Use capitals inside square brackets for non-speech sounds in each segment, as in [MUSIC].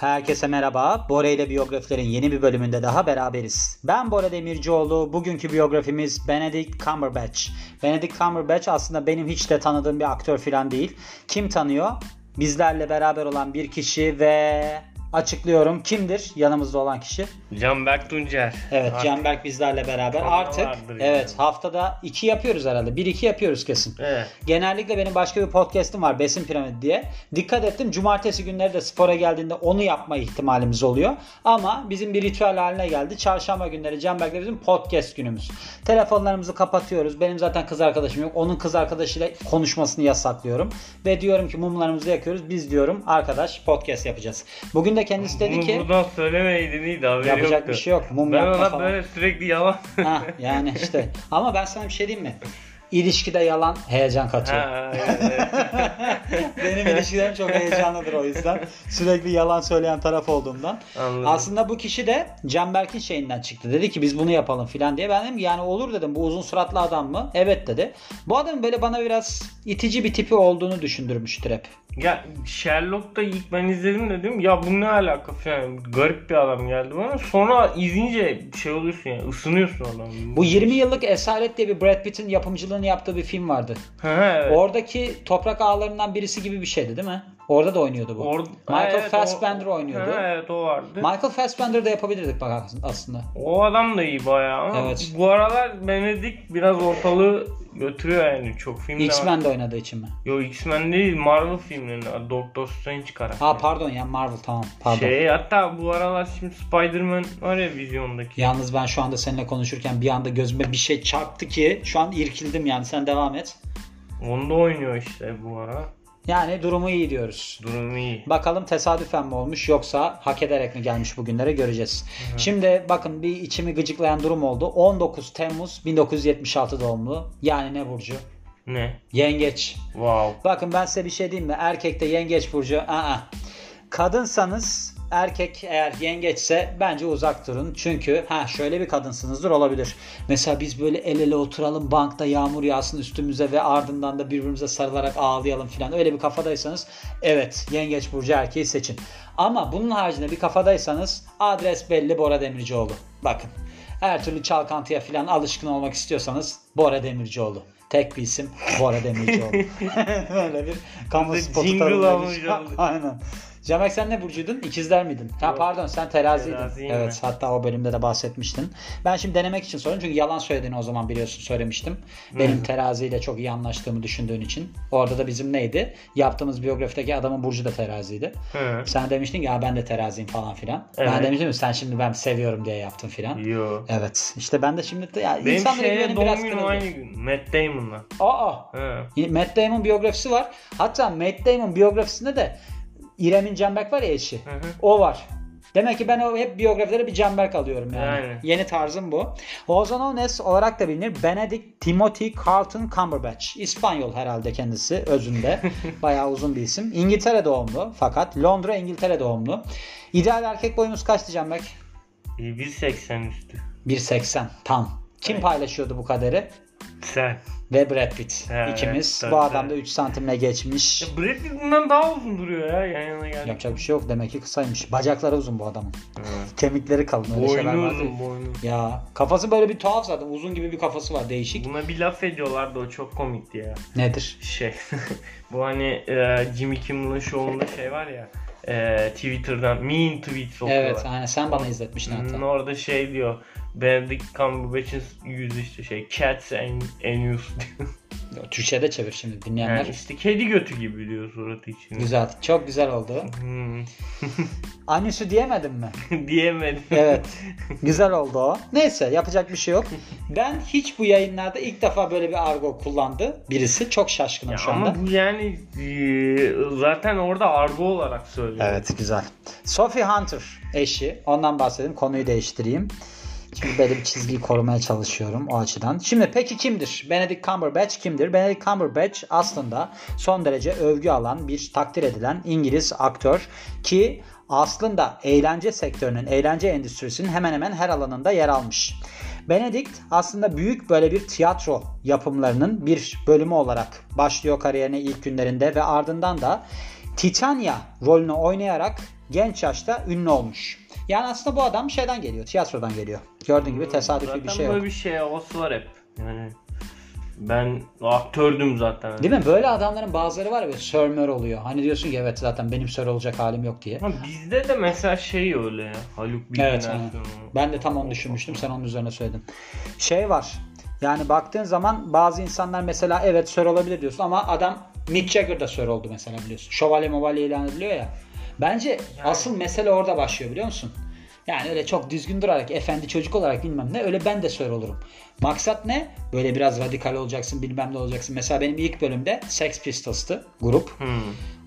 Herkese merhaba. Bora ile biyografilerin yeni bir bölümünde daha beraberiz. Ben Bora Demircioğlu. Bugünkü biyografimiz Benedict Cumberbatch. Benedict Cumberbatch aslında benim hiç de tanıdığım bir aktör falan değil. Kim tanıyor? Bizlerle beraber olan bir kişi ve açıklıyorum. Kimdir yanımızda olan kişi? Canberk Tuncer. Evet Artık- Canberk bizlerle beraber. Artık evet yani. haftada iki yapıyoruz herhalde. Bir iki yapıyoruz kesin. Evet. Genellikle benim başka bir podcast'im var Besin Piramidi diye. Dikkat ettim cumartesi günleri de spora geldiğinde onu yapma ihtimalimiz oluyor. Ama bizim bir ritüel haline geldi. Çarşamba günleri Canberk'le bizim podcast günümüz. Telefonlarımızı kapatıyoruz. Benim zaten kız arkadaşım yok. Onun kız arkadaşıyla konuşmasını yasaklıyorum. Ve diyorum ki mumlarımızı yakıyoruz. Biz diyorum arkadaş podcast yapacağız. Bugün de kendisi dedi Bunu ki buradan söylemeydin iyiydi haberi yapacak yoktu. bir şey yok. Mum Ben yakma ona falan. böyle sürekli yalan. Ha, [LAUGHS] yani işte. Ama ben sana bir şey diyeyim mi? İlişkide yalan heyecan katıyor. Ha, evet. [LAUGHS] Benim ilişkilerim çok heyecanlıdır o yüzden. Sürekli yalan söyleyen taraf olduğumdan. Anladım. Aslında bu kişi de Canberk'in şeyinden çıktı. Dedi ki biz bunu yapalım filan diye. Ben dedim yani olur dedim. Bu uzun suratlı adam mı? Evet dedi. Bu adamın böyle bana biraz itici bir tipi olduğunu düşündürmüştür hep. Ya Sherlock'ta ilk ben izledim dedim ya bu ne alaka falan garip bir adam geldi bana. Sonra izleyince şey oluyorsun ya ısınıyorsun adamı. Bu 20 yıllık Esaret diye bir Brad Pitt'in yapımcılığını yaptığı bir film vardı. Ha, evet. Oradaki toprak ağlarından birisi gibi bir şeydi değil mi? Orada da oynuyordu bu. Or- Michael Ha, evet, Fassbender o- oynuyordu. Evet o vardı. Michael Fassbender da yapabilirdik bak aslında. o adam da iyi bayağı Evet. bu aralar Benedict biraz ortalığı götürüyor yani çok filmde. X-Men'de oynadığı için mi? Yo X-Men değil Marvel filmlerinde Doctor Strange karakteri. Ha pardon ya Marvel tamam pardon. Şey hatta bu aralar şimdi Spider-Man var ya vizyondaki. Yalnız ben şu anda seninle konuşurken bir anda gözüme bir şey çarptı ki şu an irkildim yani sen devam et. Onda oynuyor işte bu ara. Yani durumu iyi diyoruz. Durum iyi. Bakalım tesadüfen mi olmuş yoksa hak ederek mi gelmiş bugünlere göreceğiz. Şimdi bakın bir içimi gıcıklayan durum oldu. 19 Temmuz 1976 doğumlu. Yani ne burcu? Ne? Yengeç. Wow. Bakın ben size bir şey diyeyim mi? Erkekte yengeç burcu. Aa. Kadınsanız erkek eğer yengeçse bence uzak durun. Çünkü ha şöyle bir kadınsınızdır olabilir. Mesela biz böyle el ele oturalım bankta yağmur yağsın üstümüze ve ardından da birbirimize sarılarak ağlayalım falan. Öyle bir kafadaysanız evet yengeç burcu erkeği seçin. Ama bunun haricinde bir kafadaysanız adres belli Bora Demircioğlu. Bakın her türlü çalkantıya falan alışkın olmak istiyorsanız Bora Demircioğlu. Tek bir isim Bora Demircioğlu. [LAUGHS] [LAUGHS] Öyle bir kamu spotu oldu. [LAUGHS] Aynen. Cemek sen ne burcuydun? İkizler miydin? Ha Yok. pardon sen teraziydin. Teraziyim evet ben. hatta o bölümde de bahsetmiştin. Ben şimdi denemek için soruyorum çünkü yalan söylediğini o zaman biliyorsun söylemiştim. Benim teraziyle çok iyi anlaştığımı düşündüğün için. Orada da bizim neydi? Yaptığımız biyografideki adamın burcu da teraziydi. Hı. Sen demiştin ya ben de teraziyim falan filan. Ben Evet. demiştim ki sen şimdi ben seviyorum diye yaptın filan. Yo. Evet. İşte ben de şimdi de, ya Benim insanlara şeye doğum günüm aynı gün. Matt Damon'la. Aa. Hı. Matt Damon biyografisi var. Hatta Matt Damon biyografisinde de İrem'in Canberk var ya eşi. Hı hı. O var. Demek ki ben o hep biyografilere bir Canberk alıyorum yani. Yani. Yeni tarzım bu. Ozonones olarak da bilinir. Benedict Timothy Carlton Cumberbatch. İspanyol herhalde kendisi özünde. [LAUGHS] Bayağı uzun bir isim. İngiltere doğumlu fakat Londra İngiltere doğumlu. İdeal erkek boyumuz kaçtı Canberk? 1.80 üstü. 1.80 tam. Kim Evet. paylaşıyordu bu kaderi? Sen. Ve Brad Pitt. Evet, İkimiz. tabii, bu adam da tabii. 3 santimle geçmiş. Ya Brad Pitt bundan daha uzun duruyor ya yan yana geldi. Yapacak bir şey yok. Demek ki kısaymış. Bacakları uzun bu adamın. Hı. Kemikleri kalın. Öyle Boynu uzun boynu. Ya kafası böyle bir tuhaf zaten. Uzun gibi bir kafası var. Değişik. Buna bir laf ediyorlardı o çok komikti ya. Nedir? Şey [LAUGHS] bu hani e, Jimmy Kimmel'ın şovunda şey var ya e, Twitter'dan mean tweets okuyorlar. Evet. Aynen. Sen bana izletmiştin Hmm, hatta. Orada şey diyor Benedict Cumberbatch'in yüzü işte şey cats and, diyor. Türkçe'de çevir şimdi dinleyenler. Yani işte kedi götü gibi diyor suratı için. Güzel. Çok güzel oldu. Hmm. [LAUGHS] Anüsü diyemedim mi? [LAUGHS] Diyemedim. Evet. Güzel oldu o. Neyse yapacak bir şey yok. Ben hiç bu yayınlarda ilk defa böyle bir argo kullandı birisi. Çok şaşkınım Ya şu anda. ama bu yani e, zaten orada argo olarak söylüyor. Evet güzel. Sophie Hunter eşi. Ondan bahsedeyim. Konuyu değiştireyim. Şimdi böyle bir çizgiyi korumaya çalışıyorum o açıdan. Şimdi peki kimdir? Benedict Cumberbatch kimdir? Benedict Cumberbatch aslında son derece övgü alan bir takdir edilen İngiliz aktör ki aslında eğlence sektörünün, eğlence endüstrisinin hemen hemen her alanında yer almış. Benedict aslında büyük böyle bir tiyatro yapımlarının bir bölümü olarak başlıyor kariyerine ilk günlerinde ve ardından da Titania rolünü oynayarak genç yaşta ünlü olmuş. Yani aslında bu adam şeyden geliyor, tiyatrodan geliyor. Gördüğün gibi tesadüfi Zaten bir şey yok. böyle bir şey havası var hep. Yani ben aktördüm zaten. Değil mi? Böyle adamların bazıları var ya sörmör oluyor. Hani diyorsun ki evet zaten benim sör olacak halim yok diye. Ama bizde de mesela şey öyle ya. Haluk Bilginer Evet, filmi. Ben de tam onu düşünmüştüm. Sen onun üzerine söyledin. Şey var. Yani baktığın zaman bazı insanlar mesela evet sör olabilir diyorsun ama adam Mick Jagger da sör oldu mesela biliyorsun. Şövalye movalye ilan ediliyor ya. Bence asıl mesele orada başlıyor biliyor musun? Yani öyle çok düzgün durarak, efendi çocuk olarak bilmem ne öyle ben de sör olurum. Maksat ne? Böyle biraz radikal olacaksın bilmem ne olacaksın. Mesela benim ilk bölümde Sex Pistols'tı grup. Hmm.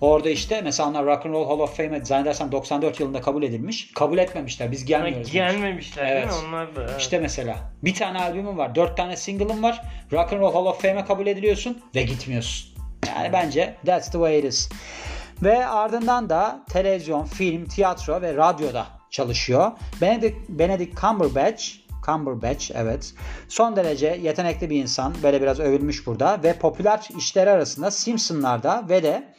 Orada işte mesela onlar Rock and Roll Hall of Fame'e zannedersem 94 yılında kabul edilmiş. Kabul etmemişler. Biz gelmiyoruz. demiş. gelmemişler değil Evet. mi? Onlar da. evet. İşte mesela bir tane albümüm var, dört tane single'ım var. Rock and Roll Hall of Fame'e kabul ediliyorsun ve gitmiyorsun. Yani bence that's the way it is. Ve ardından da televizyon, film, tiyatro ve radyoda çalışıyor. Benedict, Benedict Cumberbatch Cumberbatch evet. Son derece yetenekli bir insan. Böyle biraz övülmüş burada. Ve popüler işleri arasında Simpsonlarda ve de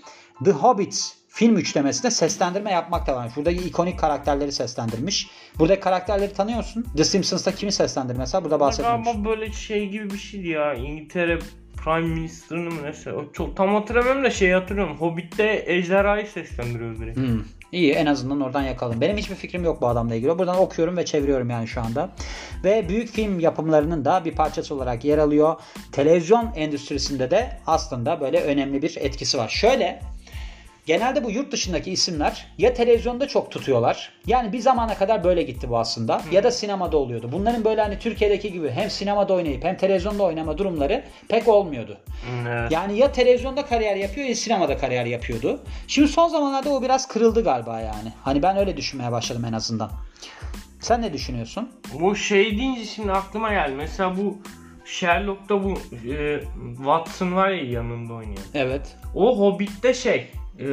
The Hobbit film üçlemesinde seslendirme yapmak da var. Buradaki ikonik karakterleri seslendirmiş. Buradaki karakterleri tanıyor musun? The Simpsons'ta kimi seslendirdi mesela? Burada bahsetmemiş. Galiba böyle şey gibi bir şeydi ya. İngiltere Prime Minister'ını mı neyse. O Çok tam hatırlamıyorum da şey hatırlıyorum. Hobbit'te ejderhayı seslendiriyor direkt. Hmm. İyi en azından oradan yakalım. Benim hiçbir fikrim yok bu adamla ilgili. Buradan okuyorum ve çeviriyorum yani şu anda. Ve büyük film yapımlarının da bir parçası olarak yer alıyor. Televizyon endüstrisinde de aslında böyle önemli bir etkisi var. Şöyle Genelde bu yurt dışındaki isimler ya televizyonda çok tutuyorlar. Yani bir zamana kadar böyle gitti bu aslında. Ya da sinemada oluyordu. Bunların böyle hani Türkiye'deki gibi hem sinemada oynayıp hem televizyonda oynama durumları pek olmuyordu. Hmm, Evet. Yani ya televizyonda kariyer yapıyor ya sinemada kariyer yapıyordu. Şimdi son zamanlarda o biraz kırıldı galiba yani. Hani ben öyle düşünmeye başladım en azından. Sen ne düşünüyorsun? Bu şey deyince şimdi aklıma geldi. Mesela bu Sherlock'ta bu e, Watson var ya yanında oynayan. Evet. O Hobbit'te şey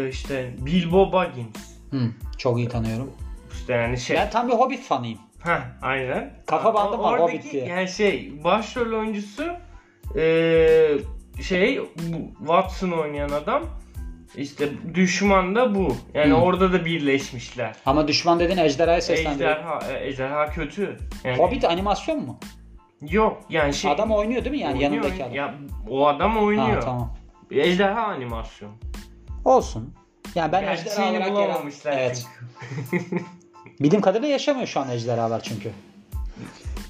işte Bilbo Baggins. Hı, çok iyi tanıyorum. İşte yani şey. Ben tam bir Hobbit fanıyım. Heh, aynen. Kafa bandım O- var Hobbit diye. Yani şey başrol oyuncusu eee şey Watson oynayan adam işte düşman da bu. Yani Hı. orada da birleşmişler. Ama düşman dediğin ejderhayı seslendiriyor. Ejderha, e, ejderha kötü. Yani, Hobbit animasyon mu? Yok yani şey. Adam oynuyor değil mi yani oynuyor, yanındaki adam? Ya, o adam oynuyor. Ha, tamam. Ejderha animasyon. Olsun. Yani ben ejderha olarak yer Evet. [LAUGHS] Bildiğim kadarıyla yaşamıyor şu an ejderhalar çünkü.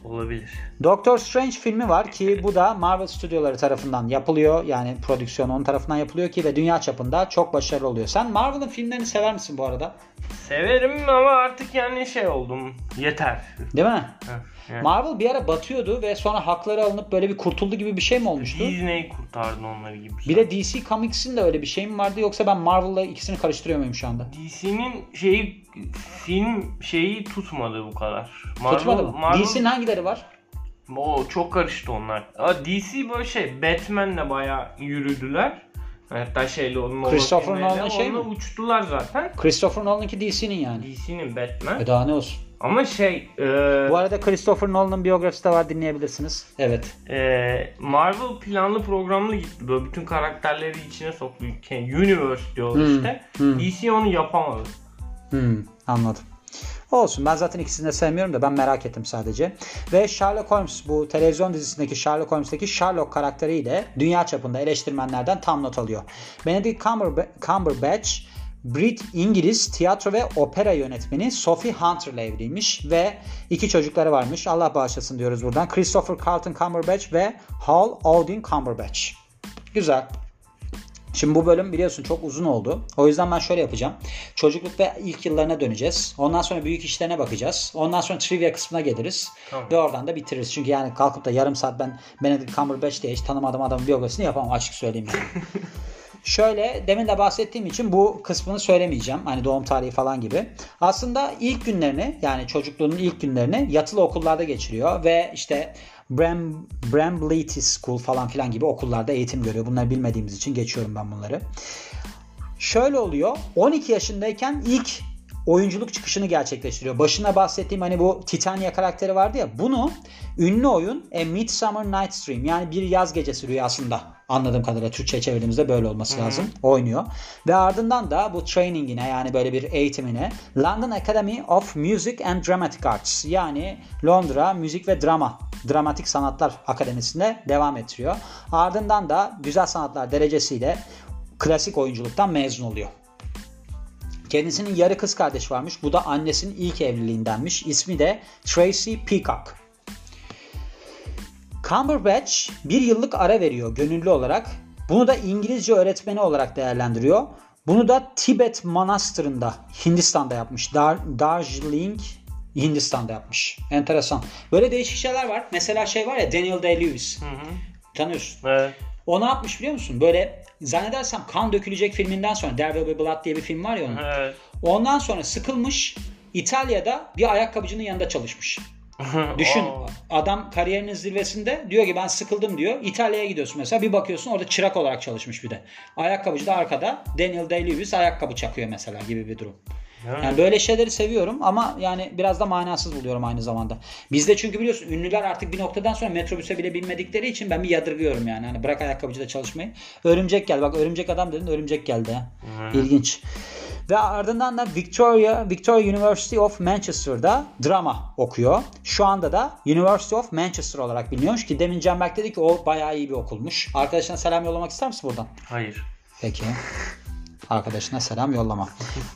Olabilir. Doctor Strange filmi var ki bu da Marvel stüdyoları tarafından yapılıyor. Yani prodüksiyon onun tarafından yapılıyor ki ve dünya çapında çok başarılı oluyor. Sen Marvel'ın filmlerini sever misin bu arada? Severim ama artık yani şey oldum. Yeter. Değil mi? Yani. Marvel bir ara batıyordu ve sonra hakları alınıp böyle bir kurtuldu gibi bir şey mi olmuştu? Disney kurtardı onları gibi. Bir de DC Comics'in de öyle bir şey mi vardı yoksa ben Marvel'la ikisini karıştırıyor muyum şu anda? DC'nin şeyi film şeyi tutmadı bu kadar. Marvel, Tutmadı mı? Marvel, DC'nin hangileri var? o çok karıştı onlar. DC böyle şey Batman'le bayağı yürüdüler. Hatta şeyle onun Christopher filmleriyle Nolan şey mi? uçtular zaten. Christopher Nolan'ınki DC'nin yani. DC'nin Batman. E daha ne olsun. Ama şey e, Bu arada Christopher Nolan'ın biyografisi de var dinleyebilirsiniz. Evet. e, Marvel planlı programlı gitti. Böyle bütün karakterleri içine soktu. Universe diyorlar Hmm, işte. hmm. DC onu yapamadı. Hmm, anladım. Olsun ben zaten ikisini de sevmiyorum da ben merak ettim sadece. Ve Sherlock Holmes bu televizyon dizisindeki Sherlock Holmes'teki Sherlock karakteriyle dünya çapında eleştirmenlerden tam not alıyor. Benedict Cumberba- Cumberbatch Brit İngiliz tiyatro ve opera yönetmeni Sophie Hunter'la evliymiş ve iki çocukları varmış. Allah bağışlasın diyoruz buradan. Christopher Carlton Cumberbatch ve Hal Odin Cumberbatch. Güzel. Şimdi bu bölüm biliyorsun çok uzun oldu. O yüzden ben şöyle yapacağım. Çocukluk ve ilk yıllarına döneceğiz. Ondan sonra büyük işlerine bakacağız. Ondan sonra trivia kısmına geliriz. Tamam. Ve oradan da bitiririz. Çünkü yani kalkıp da yarım saat ben Benedict Cumberbatch diye hiç tanımadığım adamın biyografisini yapamam açık söyleyeyim. Yani. [LAUGHS] Şöyle demin de bahsettiğim için bu kısmını söylemeyeceğim. Hani doğum tarihi falan gibi. Aslında ilk günlerini yani çocukluğunun ilk günlerini yatılı okullarda geçiriyor ve işte Bram, Bramblety School falan filan gibi okullarda eğitim görüyor. Bunları bilmediğimiz için geçiyorum ben bunları. Şöyle oluyor. 12 yaşındayken ilk oyunculuk çıkışını gerçekleştiriyor. Başına bahsettiğim hani bu Titania karakteri vardı ya bunu ünlü oyun A Midsummer Night's Dream yani bir yaz gecesi rüyasında Anladığım kadarıyla Türkçe çevirdiğimizde böyle olması lazım. Oynuyor. Ve ardından da bu trainingine yani böyle bir eğitimine London Academy of Music and Dramatic Arts yani Londra Müzik ve Drama Dramatik Sanatlar Akademisi'nde devam ettiriyor. Ardından da Güzel Sanatlar derecesiyle klasik oyunculuktan mezun oluyor. Kendisinin yarı kız kardeşi varmış. Bu da annesinin ilk evliliğindenmiş. İsmi de Tracy Peacock. Cumberbatch bir yıllık ara veriyor gönüllü olarak. Bunu da İngilizce öğretmeni olarak değerlendiriyor. Bunu da Tibet Manastırı'nda Hindistan'da yapmış. Dar Darjeeling Hindistan'da yapmış. Enteresan. Böyle değişik şeyler var. Mesela şey var ya Daniel Day-Lewis. Tanıyorsun. Evet. O ne yapmış biliyor musun? Böyle zannedersem kan dökülecek filminden sonra There Will Be Blood diye bir film var ya onun. Evet. Ondan sonra sıkılmış İtalya'da bir ayakkabıcının yanında çalışmış. [LAUGHS] Düşün adam kariyerinin zirvesinde diyor ki ben sıkıldım diyor. İtalya'ya gidiyorsun mesela bir bakıyorsun orada çırak olarak çalışmış bir de. Ayakkabıcı da arkada Daniel Day-Lewis ayakkabı çakıyor mesela gibi bir durum. Yani, Yani böyle şeyleri seviyorum ama yani biraz da manasız buluyorum aynı zamanda. Bizde çünkü biliyorsun ünlüler artık bir noktadan sonra metrobüse bile binmedikleri için ben bir yadırgıyorum yani. Hani bırak ayakkabıcıda çalışmayı. Örümcek geldi. Bak örümcek adam dedin örümcek geldi. ha. İlginç. Ve ardından da Victoria Victoria University of Manchester'da drama okuyor. Şu anda da University of Manchester olarak biliniyormuş ki demin Canberk dedi ki o bayağı iyi bir okulmuş. Arkadaşına selam yollamak ister misin buradan? Hayır. Peki. Arkadaşına selam yollama.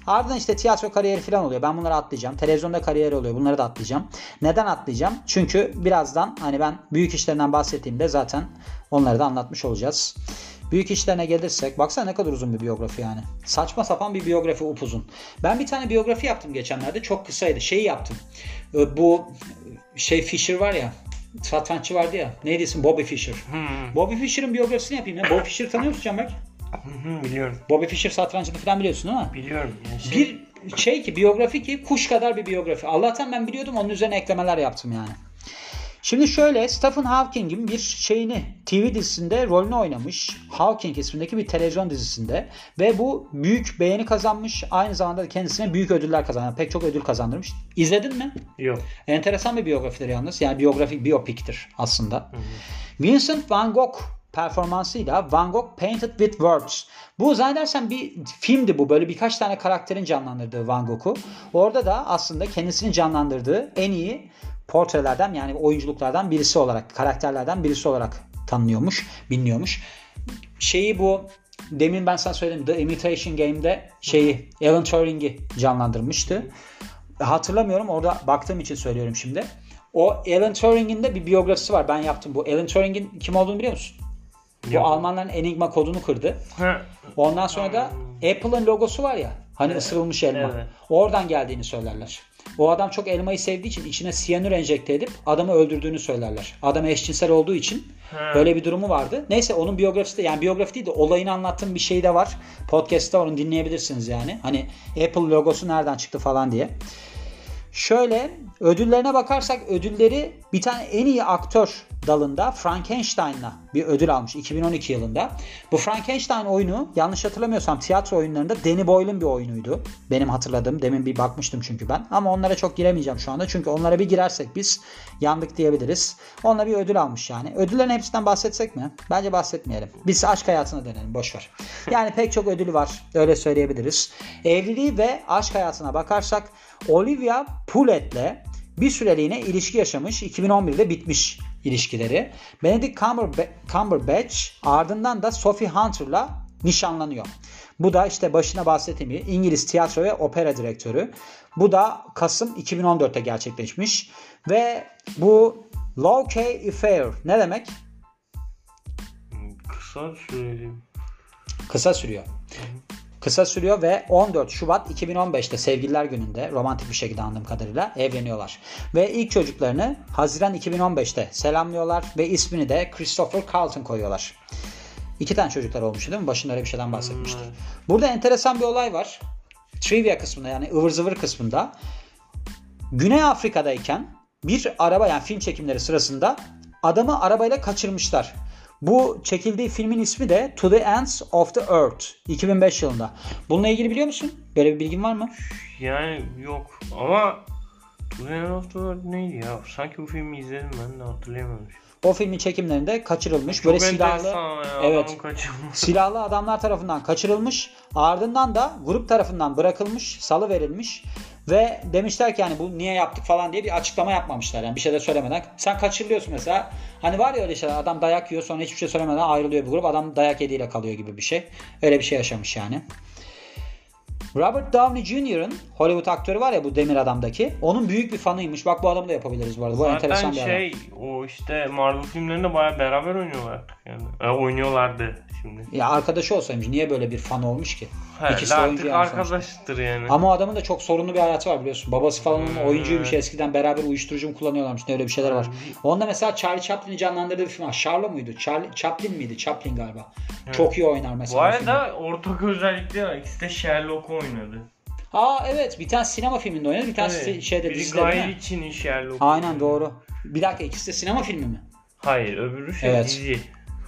Ardından işte tiyatro kariyeri falan oluyor. Ben bunları atlayacağım. Televizyonda kariyeri oluyor. Bunları da atlayacağım. Neden atlayacağım? Çünkü birazdan hani ben büyük işlerinden bahsettiğimde zaten onları da anlatmış olacağız. Büyük işlerine gelirsek baksana ne kadar uzun bir biyografi yani. Saçma sapan bir biyografi upuzun. Ben bir tane biyografi yaptım geçenlerde. Çok kısaydı. Şeyi yaptım. Ee, Bu şey Fisher var ya satranççı vardı ya. Neydi isim? Bobby Fischer. Hmm. Bobby Fischer'ın biyografisini yapayım ya. Bobby Fischer tanıyor musun Canberk? Hı hı, biliyorum. Bobby Fischer satrancını falan biliyorsun değil mi? Biliyorum. Yani şey, Bir şey ki biyografi ki kuş kadar bir biyografi. Allah'tan ben biliyordum onun üzerine eklemeler yaptım yani. Şimdi şöyle Stephen Hawking'in bir şeyini TV dizisinde rolünü oynamış. Hawking ismindeki bir televizyon dizisinde ve bu büyük beğeni kazanmış. Aynı zamanda da kendisine büyük ödüller kazanmış. Pek çok ödül kazandırmış. İzledin mi? Yok. Enteresan bir biyografidir yalnız. Yani biyografik biyopiktir aslında. Vincent van Gogh performansıyla Van Gogh Painted with Words. Bu zannedersem bir filmdi bu. Böyle birkaç tane karakterin canlandırdığı Van Gogh'u. Orada da aslında kendisini canlandırdığı en iyi portrelerden yani oyunculuklardan birisi olarak, karakterlerden birisi olarak tanınıyormuş, biliniyormuş. Şeyi bu demin ben sana söyledim The Imitation Game'de şeyi Alan Turing'i canlandırmıştı. Hatırlamıyorum orada baktığım için söylüyorum şimdi. O Alan Turing'in de bir biyografisi var. Ben yaptım bu. Alan Turing'in kim olduğunu biliyor musun? Bu. Almanların Enigma kodunu kırdı. Ondan sonra da Apple'ın logosu var ya. Hani ısırılmış elma. Evet. Oradan geldiğini söylerler. O adam çok elmayı sevdiği için içine siyanür enjekte edip adamı öldürdüğünü söylerler. Adam eşcinsel olduğu için Ha. böyle bir durumu vardı. Neyse onun biyografisi de yani biyografi değil de olayını anlattığım bir şey de var. Podcast'ta onu dinleyebilirsiniz yani. Hani Apple logosu nereden çıktı falan diye. Şöyle ödüllerine bakarsak ödülleri bir tane en iyi aktör dalında Frankenstein'la bir ödül almış 2012 yılında. Bu Frankenstein oyunu yanlış hatırlamıyorsam tiyatro oyunlarında Danny Boyle'ın bir oyunuydu. Benim hatırladığım. Demin bir bakmıştım çünkü ben. Ama onlara çok giremeyeceğim şu anda. Çünkü onlara bir girersek biz yandık diyebiliriz. Onunla bir ödül almış yani. Ödüllerin hepsinden bahsetsek mi? Bence bahsetmeyelim. Biz aşk hayatına dönelim. Boşver. Yani pek çok ödülü var. Öyle söyleyebiliriz. Evliliği ve aşk hayatına bakarsak Olivia Poulet'le bir süreliğine ilişki yaşamış. 2011'de bitmiş ilişkileri. Benedict Cumberba- Cumberbatch ardından da Sophie Hunter'la nişanlanıyor. Bu da işte başına bahsettiğim İngiliz tiyatro ve opera direktörü. Bu da Kasım 2014'te gerçekleşmiş. Ve bu Lowkey Affair ne demek? kısa süreli. Kısa sürüyor. Kısa sürüyor ve 14 Şubat 2015'te Sevgililer Günü'nde romantik bir şekilde anladığım kadarıyla evleniyorlar. Ve ilk çocuklarını Haziran 2015'te selamlıyorlar ve ismini de Christopher Carlton koyuyorlar. İki tane çocuklar olmuş değil mi? Başında öyle bir şeyden bahsetmiştik. Hmm, Burada enteresan bir olay var. Trivia kısmında yani ıvır zıvır kısmında Güney Afrika'dayken bir araba yani film çekimleri sırasında adamı arabayla kaçırmışlar. Bu çekildiği filmin ismi de To the Ends of the Earth 2005 yılında. Bununla ilgili biliyor musun? Böyle bir bilgin var mı? Yani yok ama To the End of the World neydi ya? Sanki bu filmi izledim ben de hatırlayamadım. o filmin çekimlerinde kaçırılmış. Çok Böyle silahlı ya, Evet. silahlı adamlar tarafından kaçırılmış. Ardından da grup tarafından bırakılmış, salı verilmiş ve demişler ki yani bu niye yaptık falan diye bir açıklama yapmamışlar. Yani bir şey de söylemeden. Sen kaçırılıyorsun mesela. Hani var ya öyle şeyler adam dayak yiyor sonra hiçbir şey söylemeden ayrılıyor bir grup. Adam dayak yediğiyle kalıyor gibi bir şey. Öyle bir şey yaşamış yani. Robert Downey Jr.'ın Hollywood aktörü var ya bu Demir Adam'daki. Onun büyük bir fanıymış. Bak bu adamı da yapabiliriz bu arada. Bu enteresan Zaten bir adam. şey o işte Marvel filmlerinde baya beraber oynuyorlar yani. E, oynuyorlardı şimdi. Ya arkadaşı olsaymış niye böyle bir fan olmuş ki? Herhalde İkisi de artık yani sonuçta. arkadaştır yani. Ama o adamın da çok sorunlu bir hayatı var biliyorsun. Babası falan onun Hmm, oyuncuymuş evet. eskiden beraber uyuşturucu mu kullanıyorlarmış öyle bir şeyler var. Onda mesela Charlie Chaplin'i canlandırdığı bir film var. Charlo muydu? Charlie Chaplin miydi? Chaplin galiba. Çok iyi oynar Bu mesela. filmde. arada ortak özellikleri var. İkisi de Sherlock oynadı. Aa evet bir tane sinema filminde oynadı. Bir tanesi Evet. şeyde Biri dizide Guy değil mi? Ritchie'nin Sherlock. Aynen doğru. Bir dakika ikisi de sinema filmi mi? Hayır öbürü şey Evet. dizi.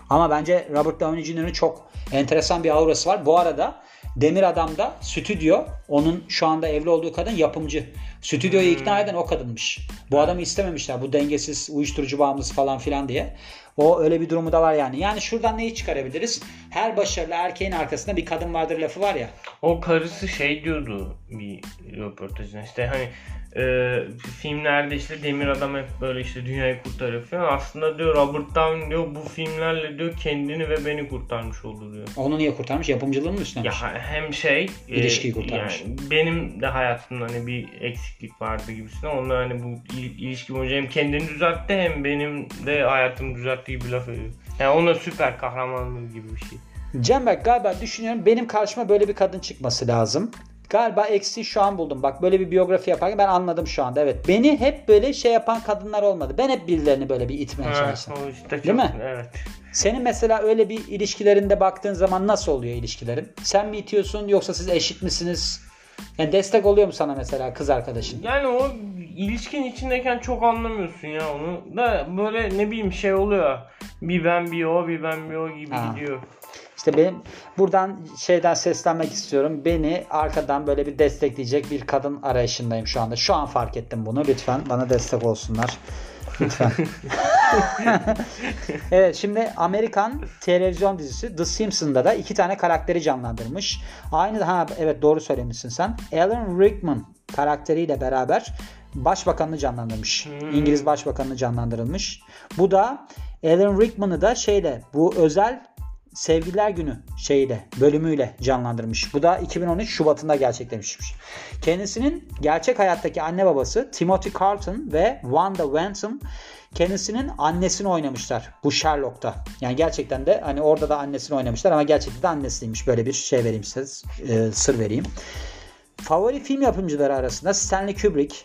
Ama bence Robert Downey Jr.'ın çok enteresan bir aurası var. Bu arada Demir Adam'da stüdyo onun şu anda evli olduğu kadın yapımcı. Stüdyoyu ikna eden o kadınmış. Bu adamı istememişler. Bu dengesiz uyuşturucu bağımlısı falan filan diye. O öyle bir durumu da var yani. Yani şuradan neyi çıkarabiliriz? Her başarılı erkeğin arkasında bir kadın vardır lafı var ya. O karısı şey diyordu bir röportajında işte hani e, filmlerde işte demir adam hep böyle işte dünyayı kurtarıyor falan. Aslında diyor Robert Downey diyor bu filmlerle diyor kendini ve beni kurtarmış oldu diyor. Onu niye kurtarmış? Yapımcılığını mı üstlenmiş? Ya hem şey e, İlişkiyi kurtarmış. yani benim de hayatımda hani bir eksiklik vardı gibisine. Onunla hani bu il- ilişki boyunca hem kendini düzeltti hem benim de hayatımı düzelttiği bir laf ediyor. Yani ona süper kahramanlığı gibi bir şey. Cemberk galiba düşünüyorum benim karşıma böyle bir kadın çıkması lazım. Galiba eksi şu an buldum. Bak böyle bir biyografi yaparken ben anladım şu anda. Evet. Beni hep böyle şey yapan kadınlar olmadı. Ben hep birilerini böyle bir itmeye çalıştım. o işte çok, Değil mi? Evet. Senin mesela öyle bir ilişkilerinde baktığın zaman nasıl oluyor ilişkilerin? Sen mi itiyorsun yoksa siz eşit misiniz? Yani destek oluyor mu sana mesela kız arkadaşın? Yani o ilişkinin içindeyken çok anlamıyorsun ya onu. Da böyle ne bileyim şey oluyor. Bir ben bir o bir ben bir o gibi Ha. gidiyor. İşte benim buradan şeyden seslenmek istiyorum. Beni arkadan böyle bir destekleyecek bir kadın arayışındayım şu anda. Şu an fark ettim bunu. Lütfen bana destek olsunlar. Lütfen. [LAUGHS] evet şimdi Amerikan televizyon dizisi The Simpsons'da da iki tane karakteri canlandırmış. Aynı ha evet doğru söylemişsin sen. Alan Rickman karakteriyle beraber başbakanını canlandırmış. Hmm. İngiliz başbakanını canlandırılmış. Bu da Alan Rickman'ı da şeyle bu özel Sevgililer Günü şeyiyle bölümüyle canlandırmış. Bu da 2013 Şubat'ında gerçekleşmiş. Kendisinin gerçek hayattaki anne babası Timothy Carlton ve Wanda Wentham kendisinin annesini oynamışlar bu Sherlock'ta. Yani gerçekten de hani orada da annesini oynamışlar ama gerçekten de annesiymiş. Böyle bir şey vereyim size e, sır vereyim. Favori film yapımcıları arasında Stanley Kubrick,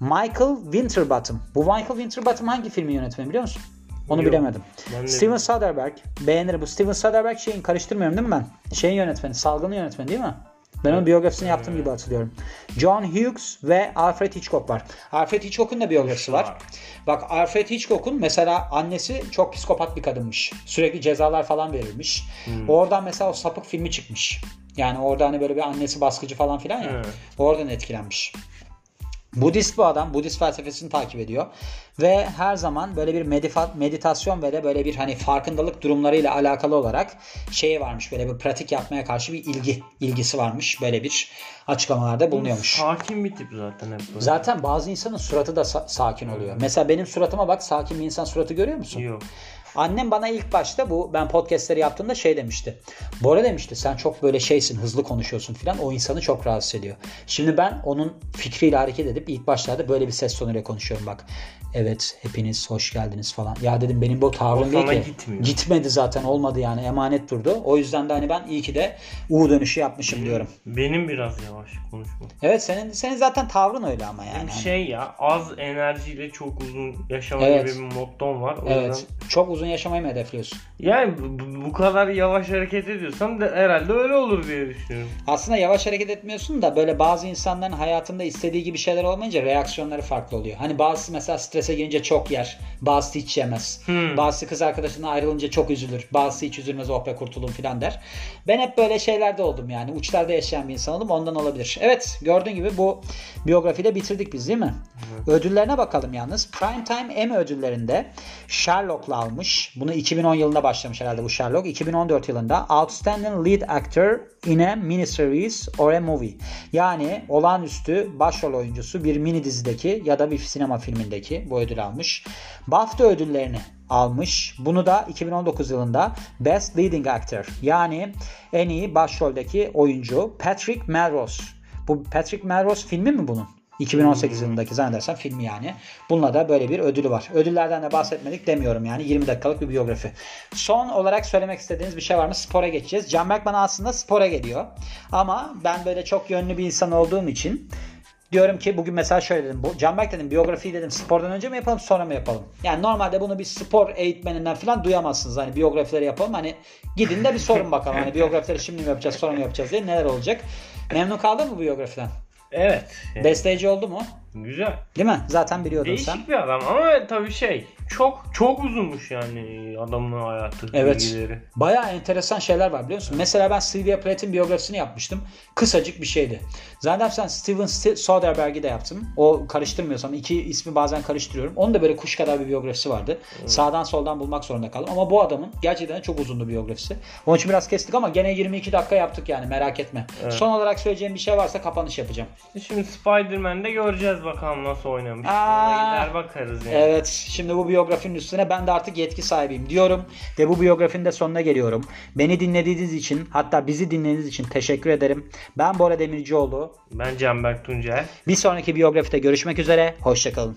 Michael Winterbottom. Bu Michael Winterbottom hangi filmin yönetmeni biliyor musun? Onu Yok. bilemedim. Steven Soderbergh. Beğenirim. Bu Steven Soderbergh şeyin karıştırmıyorum değil mi ben? Şeyin yönetmeni. Salgının yönetmeni değil mi? Ben onun biyografisini yaptığım gibi hatırlıyorum. John Hughes ve Alfred Hitchcock var. Alfred Hitchcock'un da biyografisi var. Bak Alfred Hitchcock'un mesela annesi çok psikopat bir kadınmış. Sürekli cezalar falan verilmiş. Oradan mesela o sapık filmi çıkmış. Yani orada hani böyle bir annesi baskıcı falan filan ya. Evet. Oradan etkilenmiş. Budist bu adam. Budist felsefesini takip ediyor. Ve her zaman böyle bir meditasyon ve de böyle bir hani farkındalık durumlarıyla alakalı olarak şeye varmış. Böyle bir pratik yapmaya karşı bir ilgi ilgisi varmış. Böyle bir açıklamalarda bulunuyormuş. Sakin bir tip zaten hep böyle. Zaten bazı insanın suratı da sa- sakin oluyor. Mesela benim suratıma bak sakin bir insan suratı görüyor musun? Yok. Annem bana ilk başta bu ben podcastleri yaptığımda şey demişti. Bora demişti sen çok böyle şeysin hızlı konuşuyorsun filan o insanı çok rahatsız ediyor. Şimdi ben onun fikriyle hareket edip ilk başlarda böyle bir ses tonuyla konuşuyorum bak. Evet hepiniz hoş geldiniz falan. Ya dedim benim bu tavrım değil ki. gitmiyor. Gitmedi zaten olmadı yani emanet durdu. O yüzden de hani ben iyi ki de U dönüşü yapmışım diyorum. Benim biraz yavaş konuşmam. Evet senin senin zaten tavrın öyle ama yani. Hani- Şey ya az enerjiyle çok uzun yaşama Evet. gibi bir mottom var. O Evet. yüzden Çok uzun uzun yaşamayı mı hedefliyorsun? Yani bu, kadar yavaş hareket ediyorsan da herhalde öyle olur diye düşünüyorum. Aslında yavaş hareket etmiyorsun da böyle bazı insanların hayatında istediği gibi şeyler olmayınca reaksiyonları farklı oluyor. Hani bazısı mesela strese girince çok yer. Bazısı hiç yemez. Hmm. Bazısı kız arkadaşından ayrılınca çok üzülür. Bazısı hiç üzülmez oh be kurtulun filan der. Ben hep böyle şeylerde oldum yani. Uçlarda yaşayan bir insan oldum ondan olabilir. Evet gördüğün gibi bu biyografiyi de bitirdik biz değil mi? Ödüllerine bakalım yalnız. Primetime Emmy ödüllerinde Sherlock'la almış. Bunu 2010 yılında başlamış herhalde bu Sherlock. 2014 yılında Outstanding Lead Actor in a Miniseries or a Movie. Yani olağanüstü başrol oyuncusu bir mini dizideki ya da bir sinema filmindeki bu ödül almış. BAFTA ödüllerini almış. Bunu da 2019 yılında Best Leading Actor yani en iyi başroldeki oyuncu Patrick Melrose. Bu Patrick Melrose filmi mi bunun? 2018 yılındaki zannedersem filmi yani. Bununla da böyle bir ödülü var. Ödüllerden de bahsetmedik demiyorum yani. 20 dakikalık bir biyografi. Son olarak söylemek istediğiniz bir şey var mı? Spora geçeceğiz. Can Berkman aslında spora geliyor. Ama ben böyle çok yönlü bir insan olduğum için diyorum ki bugün mesela şöyle dedim. Bu, Can Berk dedim biyografiyi dedim spordan önce mi yapalım sonra mı yapalım? Yani normalde bunu bir spor eğitmeninden falan duyamazsınız. Hani biyografileri yapalım. Hani gidin de bir sorun bakalım. Hani [LAUGHS] biyografileri şimdi mi yapacağız sonra mı yapacağız diye neler olacak. Memnun kaldın mı biyografiden? Evet. Besleyici oldu mu? Güzel. Değil mi? Zaten biliyordun Değişik sen. bir adam ama tabii şey çok çok uzunmuş yani adamın hayatı Evet. bilgileri. Bayağı enteresan şeyler var biliyor musun? Mesela ben Sylvia Plath'in biyografisini yapmıştım. Kısacık bir şeydi. Zannedersem Steven St- Soderbergh'i de yaptım. O karıştırmıyorsam iki ismi bazen karıştırıyorum. Onun da böyle kuş kadar bir biyografisi vardı. Sağdan soldan bulmak zorunda kaldım. Ama bu adamın gerçekten çok uzundu biyografisi. Onun için biraz kestik ama gene 22 dakika yaptık yani merak etme. Son olarak söyleyeceğim bir şey varsa kapanış yapacağım. Şimdi Spider-Man'de göreceğiz bakalım nasıl oynamış. Aa. Gider bakarız yani. Evet şimdi bu biyografinin üstüne ben de artık yetki sahibiyim diyorum ve bu biyografinin de sonuna geliyorum. Beni dinlediğiniz için hatta bizi dinlediğiniz için teşekkür ederim. Ben Bora Demircioğlu. Ben Canberk Tuncel. Bir sonraki biyografide görüşmek üzere. Hoşçakalın.